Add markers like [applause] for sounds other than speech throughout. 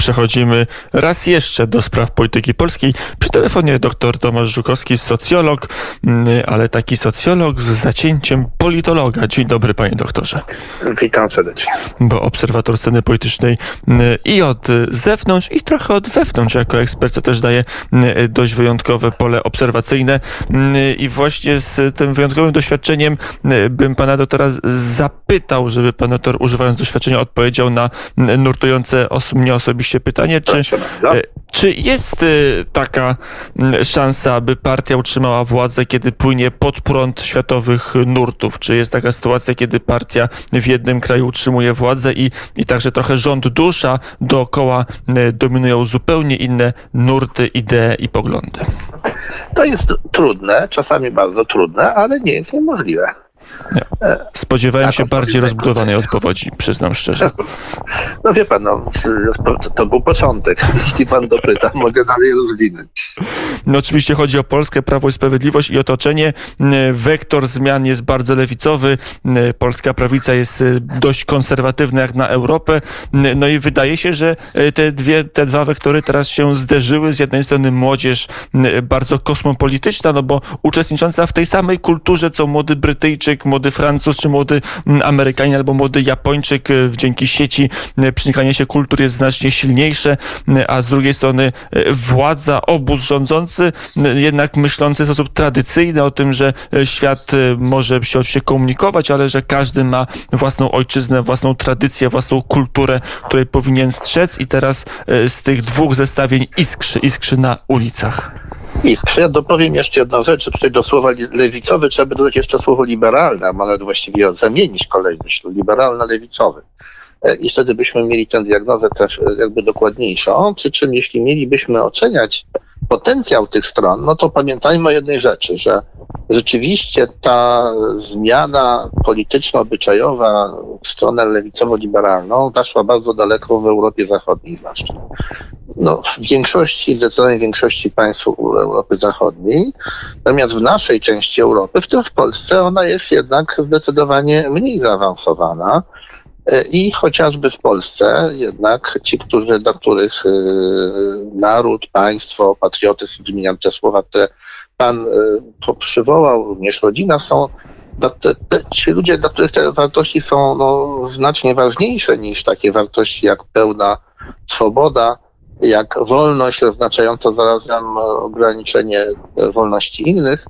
Przechodzimy raz jeszcze do spraw polityki polskiej. Przy telefonie dr Tomasz Żukowski, socjolog, mm, ale taki socjolog z zacięciem politologa. Dzień dobry, panie doktorze. Witam serdecznie. Bo obserwator sceny politycznej mm, i od zewnątrz, i trochę od wewnątrz, jako ekspert, co też daje mm, dość wyjątkowe pole obserwacyjne. I właśnie z tym wyjątkowym doświadczeniem bym pana doktora zapytał, żeby pan doktor, używając doświadczenia, odpowiedział na nurtujące os mnie osobiście pytanie, czy, e, czy jest e, taka szansa, aby partia utrzymała władzę, kiedy płynie pod prąd światowych nurtów? Czy jest taka sytuacja, kiedy partia w jednym kraju utrzymuje władzę i, i także trochę rząd dusza, dookoła dominują zupełnie inne nurty, idee i poglądy? To jest trudne, czasami bardzo trudne, ale nie jest niemożliwe. Nie. Spodziewałem się bardziej rozbudowanej odpowiedzi, przyznam szczerze. [laughs] No wie pan, no, to był początek. [laughs] Jeśli pan dopyta, [laughs] mogę dalej rozwinąć. No oczywiście chodzi o Polskę, Prawo i Sprawiedliwość i otoczenie. Wektor zmian jest bardzo lewicowy. Polska prawica jest y, dość konserwatywna jak na Europę. No i wydaje się, że y, te, dwie, te dwa wektory teraz się zderzyły. Z jednej strony młodzież bardzo kosmopolityczna, no bo uczestnicząca w tej samej kulturze, co młody Brytyjczyk, młody Francuz, czy młody Amerykanin, albo młody Japończyk. Y, dzięki sieci przenikanie się kultur jest znacznie silniejsze, a z drugiej strony władza, obóz rządzący jednak myślący w sposób tradycyjny o tym, że e, świat e, może się oczywiście komunikować, ale że każdy ma własną ojczyznę, własną tradycję, własną kulturę, której powinien strzec i teraz e, z tych dwóch zestawień iskrzy, iskrzy na ulicach. Iskrzy. Ja dopowiem jeszcze jedną rzecz. Tutaj do słowa lewicowy trzeba dodać jeszcze słowo liberalne, a nawet właściwie zamienić kolejność. Liberalno-lewicowy i wtedy byśmy mieli tę diagnozę też jakby dokładniejszą. Przy czym jeśli mielibyśmy oceniać potencjał tych stron, no to pamiętajmy o jednej rzeczy, że rzeczywiście ta zmiana polityczno-obyczajowa w stronę lewicowo-liberalną zaszła bardzo daleko w Europie Zachodniej zwłaszcza. No, w większości, zdecydowanej większości państw Europy Zachodniej, natomiast w naszej części Europy, w tym w Polsce, ona jest jednak zdecydowanie mniej zaawansowana. E, I chociażby w Polsce jednak ci, którzy, dla których e, naród, państwo, patriotyzm, wymieniam te słowa, które pan e, przywołał, również rodzina, są te, te, ci ludzie, dla których te wartości są no, znacznie ważniejsze niż takie wartości jak pełna swoboda, jak wolność oznaczająca zarazem ograniczenie wolności innych,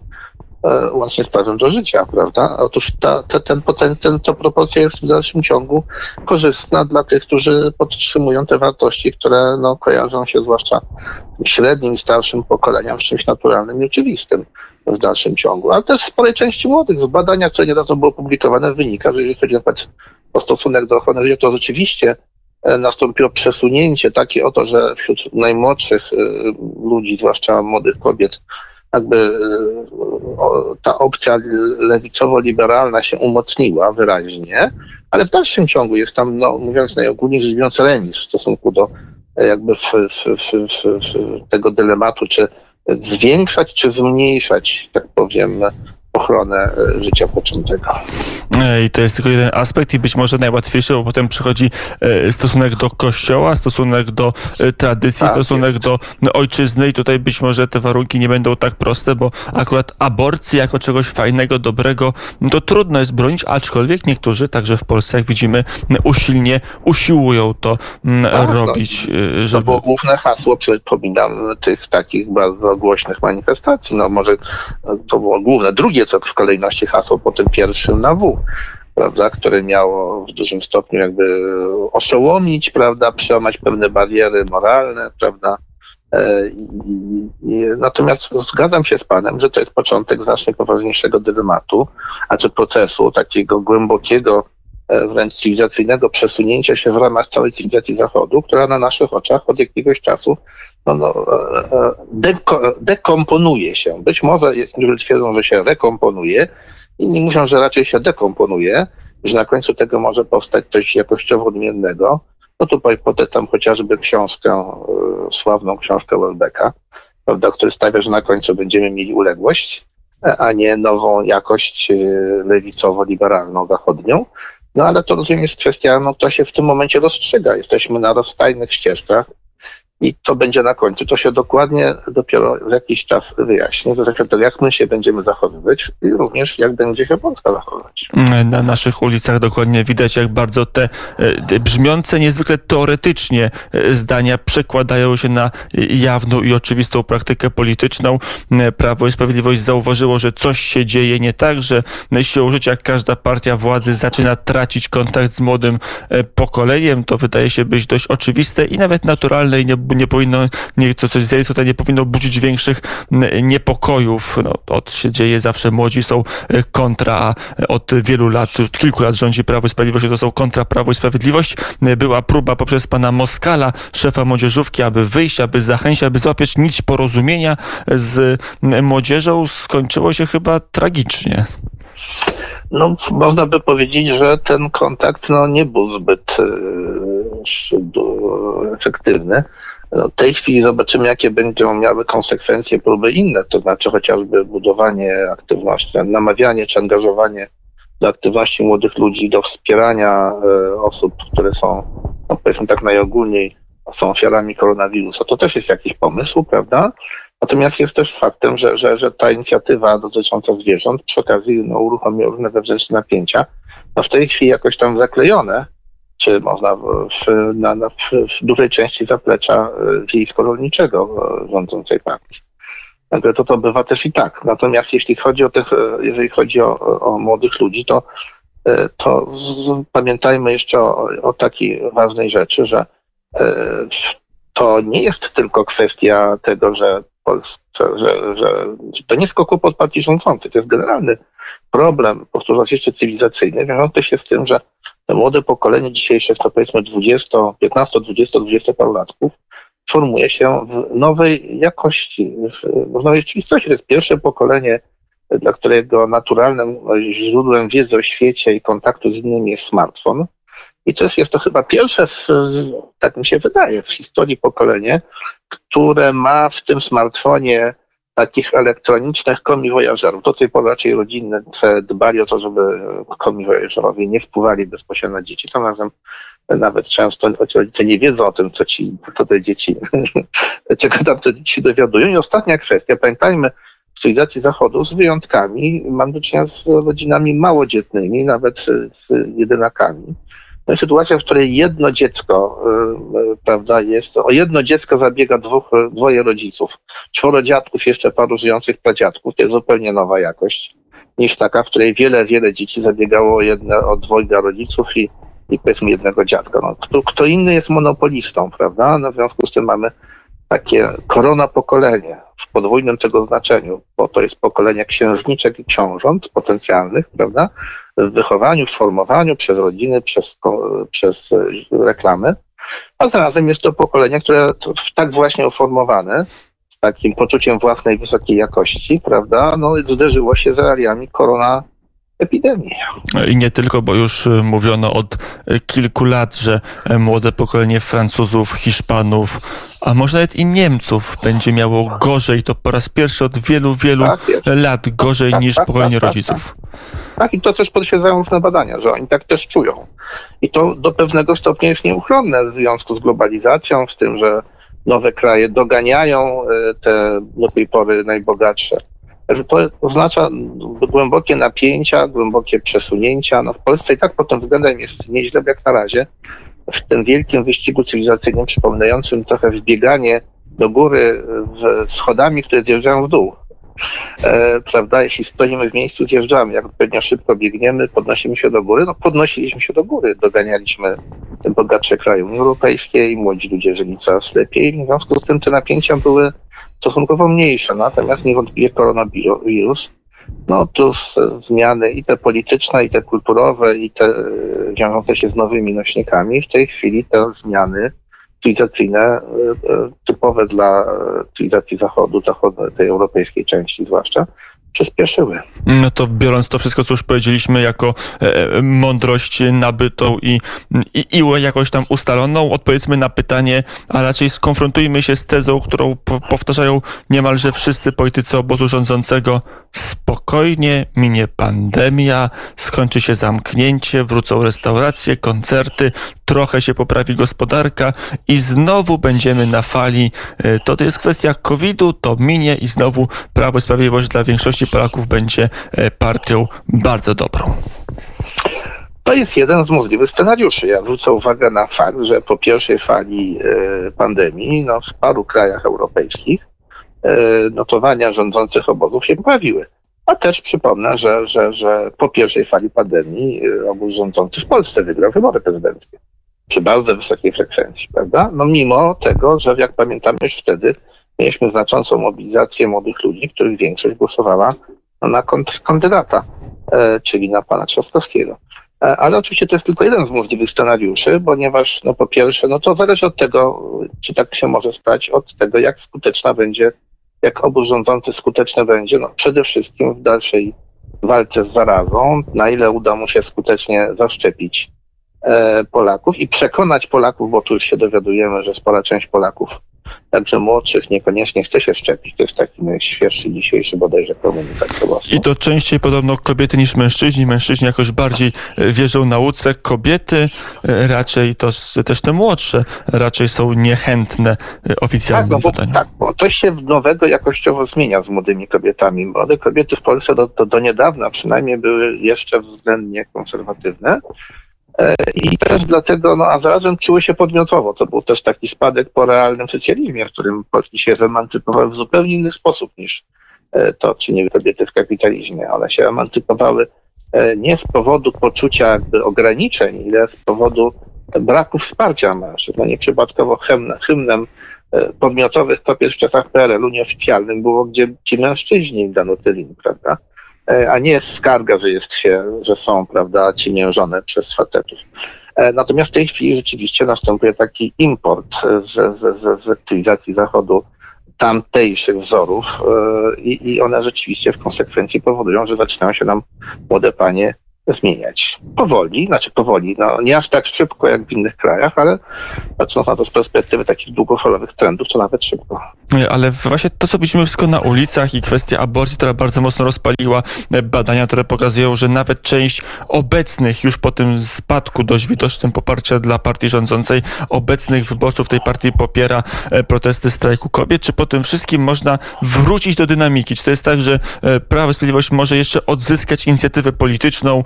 łącznie z prawem do życia, prawda? Otóż ta, ta, ten, ten, ten, ta proporcja jest w dalszym ciągu korzystna dla tych, którzy podtrzymują te wartości, które no, kojarzą się zwłaszcza średnim starszym pokoleniom z czymś naturalnym i oczywistym w dalszym ciągu. Ale też sporej części młodych z badania, które niedawno było opublikowane, wynika, że jeżeli chodzi na przykład o stosunek do ochrony życia, to rzeczywiście e, nastąpiło przesunięcie takie oto, że wśród najmłodszych e, ludzi, zwłaszcza młodych kobiet, jakby ta opcja lewicowo-liberalna się umocniła wyraźnie, ale w dalszym ciągu jest tam, no, mówiąc najogólniej rzecz biorąc, remis w stosunku do e, jakby w, w, w, tego dylematu, czy zwiększać, czy zmniejszać, tak powiem, ochronę e, życia poczętego. I to jest tylko jeden aspekt i być może najłatwiejszy, bo potem przychodzi e, stosunek do kościoła, stosunek do e, tradycji, tak, stosunek jest. do ojczyzny i tutaj być może te warunki nie będą tak proste, bo akurat aborcji jako czegoś fajnego, dobrego, no to trudno jest bronić, aczkolwiek niektórzy, także w Polsce, jak widzimy, usilnie usiłują to tak, robić. To, żeby... to było główne hasło, przypominam, tych takich bardzo głośnych manifestacji. No może to było główne. Drugie, co w kolejności hasło po tym pierwszym na W prawda, które miało w dużym stopniu jakby oszołomić, prawda, przełamać pewne bariery moralne, prawda. E, natomiast zgadzam się z panem, że to jest początek znacznie poważniejszego dylematu, a czy procesu takiego głębokiego, e, wręcz cywilizacyjnego przesunięcia się w ramach całej cywilizacji Zachodu, która na naszych oczach od jakiegoś czasu no, no, e, deko, dekomponuje się. Być może niektórzy twierdzą, że się rekomponuje, Inni mówią, że raczej się dekomponuje, że na końcu tego może powstać coś jakościowo odmiennego. No tutaj polecam chociażby książkę, e, sławną książkę Welbecka, prawda, który stawia, że na końcu będziemy mieli uległość, a nie nową jakość e, lewicowo-liberalną, zachodnią. No ale to rozumiem jest kwestia, no, która się w tym momencie rozstrzyga. Jesteśmy na rozstajnych ścieżkach I co będzie na końcu, to się dokładnie dopiero za jakiś czas wyjaśni. To od tego, jak my się będziemy zachowywać i również jak będzie się Polska zachowywać. Na naszych ulicach dokładnie widać, jak bardzo te e, brzmiące niezwykle teoretycznie e, zdania przekładają się na jawną i oczywistą praktykę polityczną. E, Prawo i Sprawiedliwość zauważyło, że coś się dzieje nie tak, że siłą życia każda partia władzy zaczyna tracić kontakt z młodym pokoleniem. To wydaje się być dość oczywiste i nawet naturalne i nie nie powinno, nie, to coś zjawisko to nie powinno budzić większych niepokojów. No, to się dzieje zawsze, młodzi są e, kontra, a od wielu lat, od kilku lat rządzi Prawo i Sprawiedliwość, to są kontra Prawo i Sprawiedliwość. E, była próba poprzez pana Moskala, szefa młodzieżówki, aby wyjść, aby zachęcić, aby złapać nić porozumienia z młodzieżą. Skończyło się chyba tragicznie. No, można by powiedzieć, że ten kontakt no, nie był zbyt e, efektywny. No, w tej chwili zobaczymy, jakie będą miały konsekwencje próby inne, to znaczy chociażby budowanie aktywności, namawianie czy angażowanie do aktywności młodych ludzi, do wspierania e, osób, które są, no powiedzmy tak najogólniej, są ofiarami koronawirusa. To też jest jakiś pomysł, prawda? Natomiast jest też faktem, że, że, że ta inicjatywa dotycząca zwierząt przy okazji no, uruchomiła różne wewnętrzne napięcia. No w tej chwili jakoś tam zaklejone, czy można w, na, na, w dużej części zaplecza e, wiejsko-rolniczego e, rządzącej partii. Także to, to bywa też i tak. Natomiast jeśli chodzi o tych, e, jeżeli chodzi o, o młodych ludzi, to, to z, pamiętajmy jeszcze o, o takiej ważnej rzeczy, że to nie jest tylko kwestia tego, że Polsce, że, że to nie jest kłopot partii rządzącej, to jest generalny problem, po prostu raz jeszcze cywilizacyjny, wiążący się z tym, że młode pokolenie dzisiejszych, to powiedzmy 20, 15, 20, 20 parulatków, formuje się w nowej jakości, w nowej rzeczywistości. To jest pierwsze pokolenie, dla którego naturalnym źródłem wiedzy o świecie i kontaktu z innymi jest smartfon. I to jest, jest to chyba pierwsze, w, tak mi się wydaje, w historii pokolenie, które ma w tym smartfonie takich elektronicznych komiwojażerów. Do tej pory raczej rodziny dbali o to, żeby komiwojażerowie nie wpływali bezpośrednio na dzieci. Tym razem nawet często rodzice nie wiedzą o tym, co ci, co te dzieci, [laughs] czego tam te dzieci dowiadują. I ostatnia kwestia, pamiętajmy, w cywilizacji Zachodu z wyjątkami mam do czynienia z rodzinami małodzietnymi, nawet z jedynakami no sytuacja, w której jedno dziecko, y, y, prawda, jest, o jedno dziecko zabiega dwóch, dwoje rodziców, czworo dziadków, jeszcze paru żyjących pradziadków, to jest zupełnie nowa jakość niż taka, w której wiele, wiele dzieci zabiegało o, jedne, o dwojga rodziców i, i powiedzmy jednego dziadka. No, kto, kto inny jest monopolistą, prawda? No, w związku z tym mamy takie korona pokolenie w podwójnym tego znaczeniu, bo to jest pokolenie księżniczek i książąt potencjalnych, prawda? W wychowaniu, w formowaniu przez rodziny, przez, przez reklamy. A zarazem jest to pokolenie, które tak właśnie uformowane, z takim poczuciem własnej wysokiej jakości, prawda? No, zderzyło się z realiami korona epidemii. I nie tylko, bo już y, mówiono od y, kilku lat, że e, młode pokolenie Francuzów, Hiszpanów, a może nawet i Niemców będzie miało gorzej. To po raz pierwszy od wielu, wielu tak lat gorzej tak, niż tak, pokolenie tak, tak, rodziców. Tak, i to też potwierdzają różne badania, że oni tak też czują. I to do pewnego stopnia jest nieuchronne w związku z globalizacją, z tym, że nowe kraje doganiają te do tej pory najbogatsze to oznacza głębokie napięcia, głębokie przesunięcia. No w Polsce i tak pod tym względem jest nieźle jak na razie. W tym wielkim wyścigu cywilizacyjnym, przypominającym trochę wbieganie do góry schodami, które zjeżdżają w dół. E, prawda, jeśli stoimy w miejscu, zjeżdżamy. Jak odpowiednio szybko biegniemy, podnosimy się do góry, no podnosiliśmy się do góry, doganialiśmy bogatsze kraje Unii Europejskiej, młodzi ludzie żyli coraz lepiej. W związku z tym te napięcia były stosunkowo mniejsze, natomiast niewątpliwie koronawirus, no plus zmiany i te polityczne, i te kulturowe, i te e, wiążące się z nowymi nośnikami, w tej chwili te zmiany cywilizacyjne e, e, typowe dla cywilizacji zachodu, zachodniej, tej europejskiej części zwłaszcza, przyspieszyły. No to biorąc to wszystko, co już powiedzieliśmy, jako e, mądrość nabytą i, i, jakoś tam ustaloną, odpowiedzmy na pytanie, a raczej skonfrontujmy się z tezą, którą po, powtarzają niemalże wszyscy politycy obozu rządzącego. Spokojnie minie pandemia, skończy się zamknięcie, wrócą restauracje, koncerty, trochę się poprawi gospodarka i znowu będziemy na fali. E, to, to jest kwestia COVID-u, to minie i znowu Prawo i Sprawiedliwość dla większości Polaków będzie e, partią bardzo dobrą. To jest jeden z możliwych scenariuszy. Ja zwrócę uwagę na fakt, że po pierwszej fali e, pandemii no, w paru krajach europejskich notowania rządzących obozów się poprawiły. A też przypomnę, że, że, że po pierwszej fali pandemii obóz rządzący w Polsce wygrał wybory prezydenckie przy bardzo wysokiej frekwencji, prawda? No mimo tego, że jak pamiętamy już wtedy mieliśmy znaczącą mobilizację młodych ludzi, których większość głosowała na kandydata, e, czyli na pana Trzaskowskiego. E, ale oczywiście to jest tylko jeden z możliwych scenariuszy, ponieważ no po pierwsze, no to zależy od tego, czy tak się może stać, od tego, jak skuteczna będzie, jak obóz rządzący skuteczny będzie, no przede wszystkim w dalszej walce z zarazą, na ile uda mu się skutecznie zaszczepić E, Polaków i przekonać Polaków, bo tu już się dowiadujemy, że spora część Polaków, także młodszych, niekoniecznie chce się szczepić. To jest taki świeższy dzisiejszy bodajże komunikat. I to częściej podobno kobiety niż mężczyźni. Mężczyźni jakoś bardziej e, wierzą nauce. Kobiety e, raczej, to też te młodsze, raczej są niechętne oficjalnym tak, no bo, Tak, bo to się nowego jakościowo zmienia z młodymi kobietami. Młode kobiety w Polsce do, do, do niedawna przynajmniej były jeszcze względnie konserwatywne. E, I też dlatego, no a zarazem czuły się podmiotowo. To był też taki spadek po realnym socjalizmie, w którym Polski się emancypowały w zupełnie inny sposób niż e, to czyniły kobiety w kapitalizmie. One się emancypowały e, nie z powodu poczucia jakby ograniczeń, ile z powodu braku wsparcia mężczyzn. No nieprzypadkowo hymnem, hymnem podmiotowych kobiet w czasach PRL-u nieoficjalnym było, gdzie ci mężczyźni dano tylin, prawda? E, a nie skarga, że jest się, że są, prawda, ciemiężone przez facetów. E, natomiast w tej chwili rzeczywiście następuje taki import z, z, z cywilizacji Zachodu tamtejszych wzorów e, i, i one rzeczywiście w konsekwencji powodują, że zaczynają się nam młode panie zmieniać. Powoli, znaczy powoli, no nie aż tak szybko jak w innych krajach, ale patrząc na to z perspektywy takich długofalowych trendów, to nawet szybko. Ale właśnie to, co widzimy wszystko na ulicach i kwestia aborcji, która bardzo mocno rozpaliła e, badania, które pokazują, że nawet część obecnych już po tym spadku dość widocznym poparcia dla partii rządzącej, obecnych wyborców tej partii popiera e, protesty strajku kobiet. Czy po tym wszystkim można wrócić do dynamiki? Czy to jest tak, że e, Prawo i Sprawiedliwość może jeszcze odzyskać inicjatywę polityczną,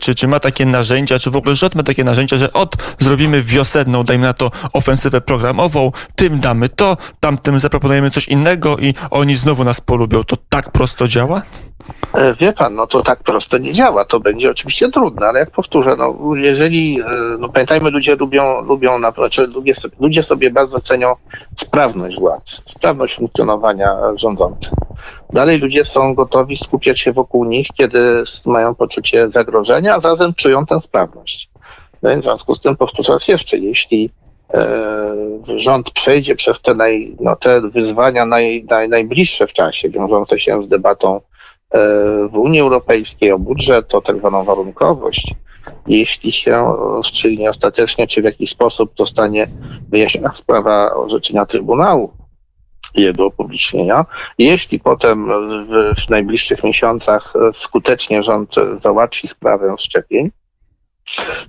czy, czy ma takie narzędzia, czy w ogóle rząd ma takie narzędzia, że od zrobimy wiosenną, dajmy na to ofensywę programową, tym damy to, tamtym zaproponujemy coś innego i oni znowu nas polubią. To tak prosto działa? E, wie pan, no to tak prosto nie działa. To będzie oczywiście trudne, ale jak powtórzę, no jeżeli, e, no pamiętajmy, ludzie lubią, lubią na, znaczy ludzie, ludzie sobie bardzo cenią sprawność władz, sprawność funkcjonowania rządzących. Dalej ludzie są gotowi skupiać się wokół nich, kiedy mają poczucie zagrożenia, a zarazem czują tę sprawność. No więc w związku z tym powtórzę raz jeszcze, jeśli e, rząd przejdzie przez te, naj, no, te wyzwania naj, naj, najbliższe w czasie, wiążące się z debatą w Unii Europejskiej o budżet, o tak zwaną warunkowość, jeśli się rozstrzygnie ostatecznie, czy w jakiś sposób zostanie wyjaśniona sprawa orzeczenia Trybunału, jego upublicznienia. Jeśli potem w, w najbliższych miesiącach skutecznie rząd załatwi sprawę szczepień,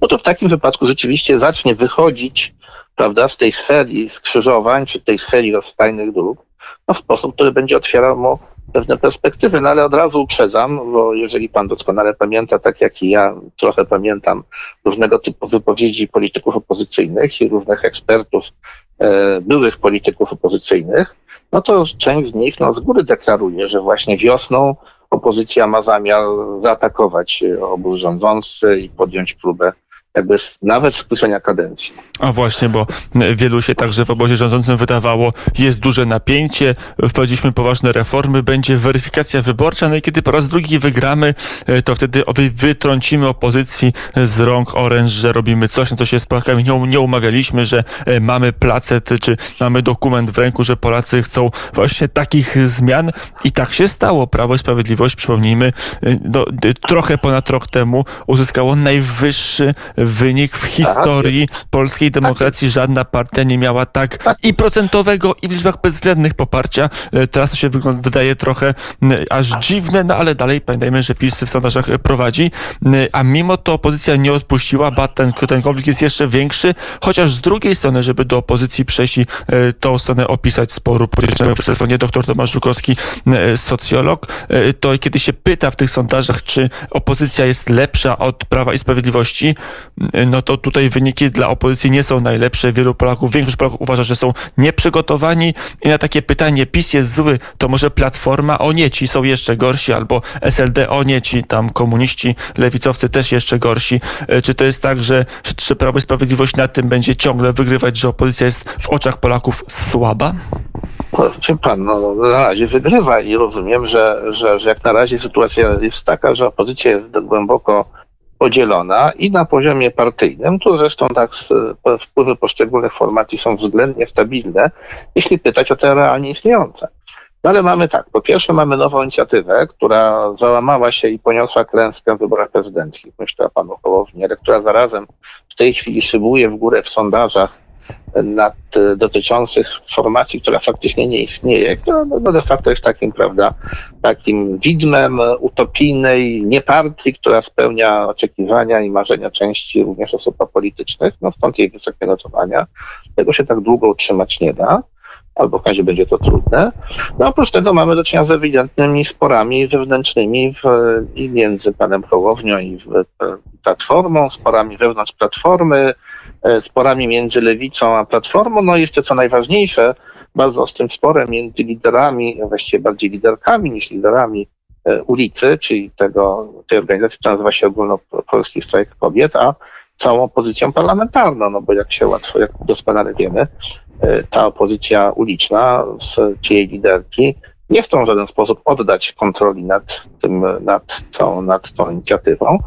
no to w takim wypadku rzeczywiście zacznie wychodzić prawda, z tej serii skrzyżowań, czy tej serii rozstajnych dróg, no w sposób, który będzie otwierał mu pewne perspektywy, no ale od razu uprzedzam, bo jeżeli pan doskonale pamięta, tak jak i ja trochę pamiętam różnego typu wypowiedzi polityków opozycyjnych i różnych ekspertów, e, byłych polityków opozycyjnych, no to część z nich no, z góry deklaruje, że właśnie wiosną opozycja ma zamiar zaatakować obóz rządzący i podjąć próbę jakby nawet skrócenia kadencji. A właśnie, bo wielu się także w obozie rządzącym wydawało, jest duże napięcie, wprowadziliśmy poważne reformy, będzie weryfikacja wyborcza, no i kiedy po raz drugi wygramy, e, to wtedy wytrącimy opozycji z rąk oręż, że robimy coś, no to się z Polakami nie, nie umawialiśmy, że e, mamy placet, czy mamy dokument w ręku, że Polacy chcą właśnie takich zmian i tak się stało. Prawo i Sprawiedliwość, przypomnijmy, e, no, trochę ponad rok temu uzyskało najwyższy wynik w historii polskiej demokracji. Żadna partia nie miała tak i procentowego, i w liczbach bezwzględnych poparcia. Teraz to się wydaje trochę aż dziwne, no ale dalej pamiętajmy, że PiS w sondażach prowadzi, a mimo to opozycja nie odpuściła, ba ten, ten konflikt jest jeszcze większy, chociaż z drugiej strony, żeby do opozycji przejść i tą stronę opisać sporu, podejrzewam przez telefonie dr Tomasz Żukowski, socjolog, to kiedy się pyta w tych sondażach, czy opozycja jest lepsza od Prawa i Sprawiedliwości, no to tutaj wyniki dla opozycji nie są najlepsze. Wielu Polaków, większość Polaków uważa, że są nieprzygotowani i na takie pytanie, PiS jest zły, to może Platforma, o nie, ci są jeszcze gorsi, albo SLD, o nie, ci tam komuniści, lewicowcy też jeszcze gorsi. E, czy to jest tak, że, że Prawo i Sprawiedliwość na tym będzie ciągle wygrywać, że opozycja jest w oczach Polaków słaba? Wie pan, no, na razie wygrywa i rozumiem, że, że, że jak na razie sytuacja jest taka, że opozycja jest głęboko podzielona i na poziomie partyjnym, tu zresztą tak wpływy poszczególnych formacji są względnie stabilne, jeśli pytać o te realnie istniejące. No ale mamy tak, po pierwsze mamy nową inicjatywę, która załamała się i poniosła klęskę w wyborach prezydenckich, myślę o panu Hołowni, ale która zarazem w tej chwili szybuje w górę w sondażach nad, e, dotyczących formacji, która faktycznie nie istnieje, która no, de facto jest takim, prawda, takim widmem utopijnej niepartii, która spełnia oczekiwania i marzenia części również osób politycznych, no stąd jej wysokie notowania. Tego się tak długo utrzymać nie da albo w razie będzie to trudne. No oprócz tego mamy do czynienia z ewidentnymi sporami wewnętrznymi w, i między panem Hołownią i w, e, Platformą, sporami wewnątrz Platformy, sporami między lewicą a platformą. No i jeszcze co najważniejsze, bardzo ostrym sporem między liderami, właściwie bardziej liderkami niż liderami e, ulicy, czyli tego, tej organizacji, która nazywa się Ogólnopolski Strajk Kobiet, a całą opozycją parlamentarną, no bo jak się łatwo, jak doskonale wiemy, e, ta opozycja uliczna, z jej liderki, nie chcą w żaden sposób oddać kontroli nad tym, nad całą, nad tą inicjatywą,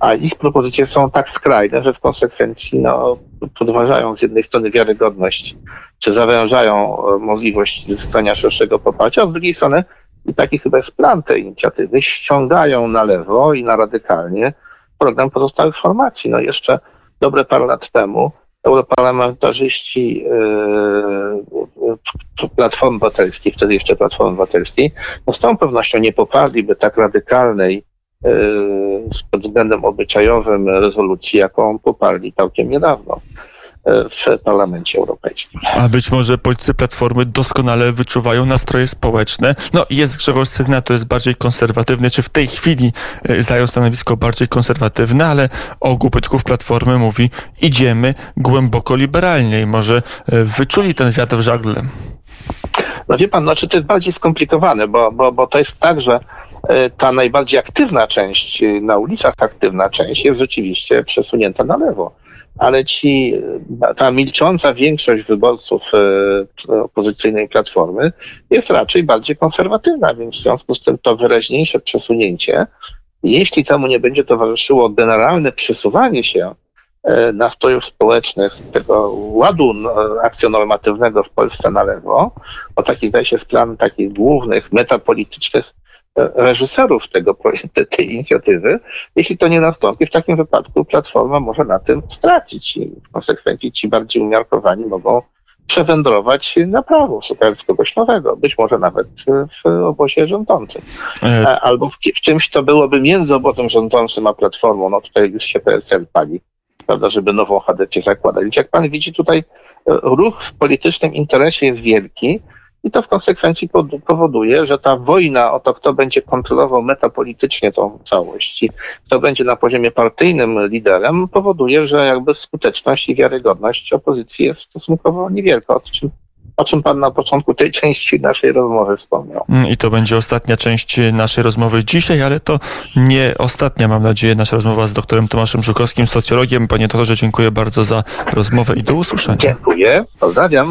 a ich propozycje są tak skrajne, że w konsekwencji no, podważają z jednej strony wiarygodność, czy zawężają e, możliwość zyskania szerszego poparcia, a z drugiej strony, i taki chyba jest plan tej inicjatywy, ściągają na lewo i na radykalnie program pozostałych formacji. No jeszcze dobre parę lat temu europarlamentarzyści yy, Platformy Obywatelskiej, wtedy jeszcze Platformy Obywatelskiej, no z całą pewnością nie poparliby tak radykalnej pod względem obyczajowym rezolucji, jaką poparli całkiem niedawno e, w Parlamencie Europejskim. A być może politycy Platformy doskonale wyczuwają nastroje społeczne. No jest Grzegorz Sygnał, to jest bardziej konserwatywny, czy w tej chwili e, zajął stanowisko bardziej konserwatywne, ale ogół polityków Platformy mówi idziemy głęboko liberalnie i może wyczuli ten wiatr w żagle. No wie pan, znaczy to jest bardziej skomplikowane, bo, bo, bo to jest tak, że ta najbardziej aktywna część, e, na ulicach aktywna część jest rzeczywiście przesunięta na lewo. Ale ci, e, ta milcząca większość wyborców opozycyjnej platformy jest raczej bardziej konserwatywna, więc w związku z tym to wyraźniejsze przesunięcie, jeśli temu nie będzie towarzyszyło generalne przesuwanie się nastrojów społecznych, tego ładu akcjonormatywnego w Polsce na lewo, o taki zdaje się plan takich głównych metapolitycznych reżyserów tego tej inicjatywy. Jeśli to nie nastąpi, w takim wypadku Platforma może na tym stracić i w konsekwencji ci bardziej umiarkowani mogą przewędrować na prawo, szukając kogoś nowego, być może nawet w obozie rządzącym. E, albo w, w czymś, co byłoby między obozem rządzącym a Platformą. No tutaj już się PSL pali, prawda, żeby nową HDC zakładać. Jak pan widzi tutaj, e, ruch w politycznym interesie jest wielki, i to w konsekwencji powoduje, że ta wojna o to, kto będzie kontrolował metapolitycznie tą całość i kto będzie na poziomie partyjnym liderem, powoduje, że jakby skuteczność i wiarygodność opozycji jest stosunkowo niewielka, o czym o czym Pan na początku tej [laughs] części naszej rozmowy wspomniał. Mm, I to będzie ostatnia część naszej rozmowy dzisiaj, ale to nie ostatnia, mam nadzieję, nasza rozmowa z doktorem Tomaszem Żukowskim, socjologiem. Panie doktorze, dziękuję bardzo za rozmowę i do usłyszenia. Dziękuję, pozdrawiam.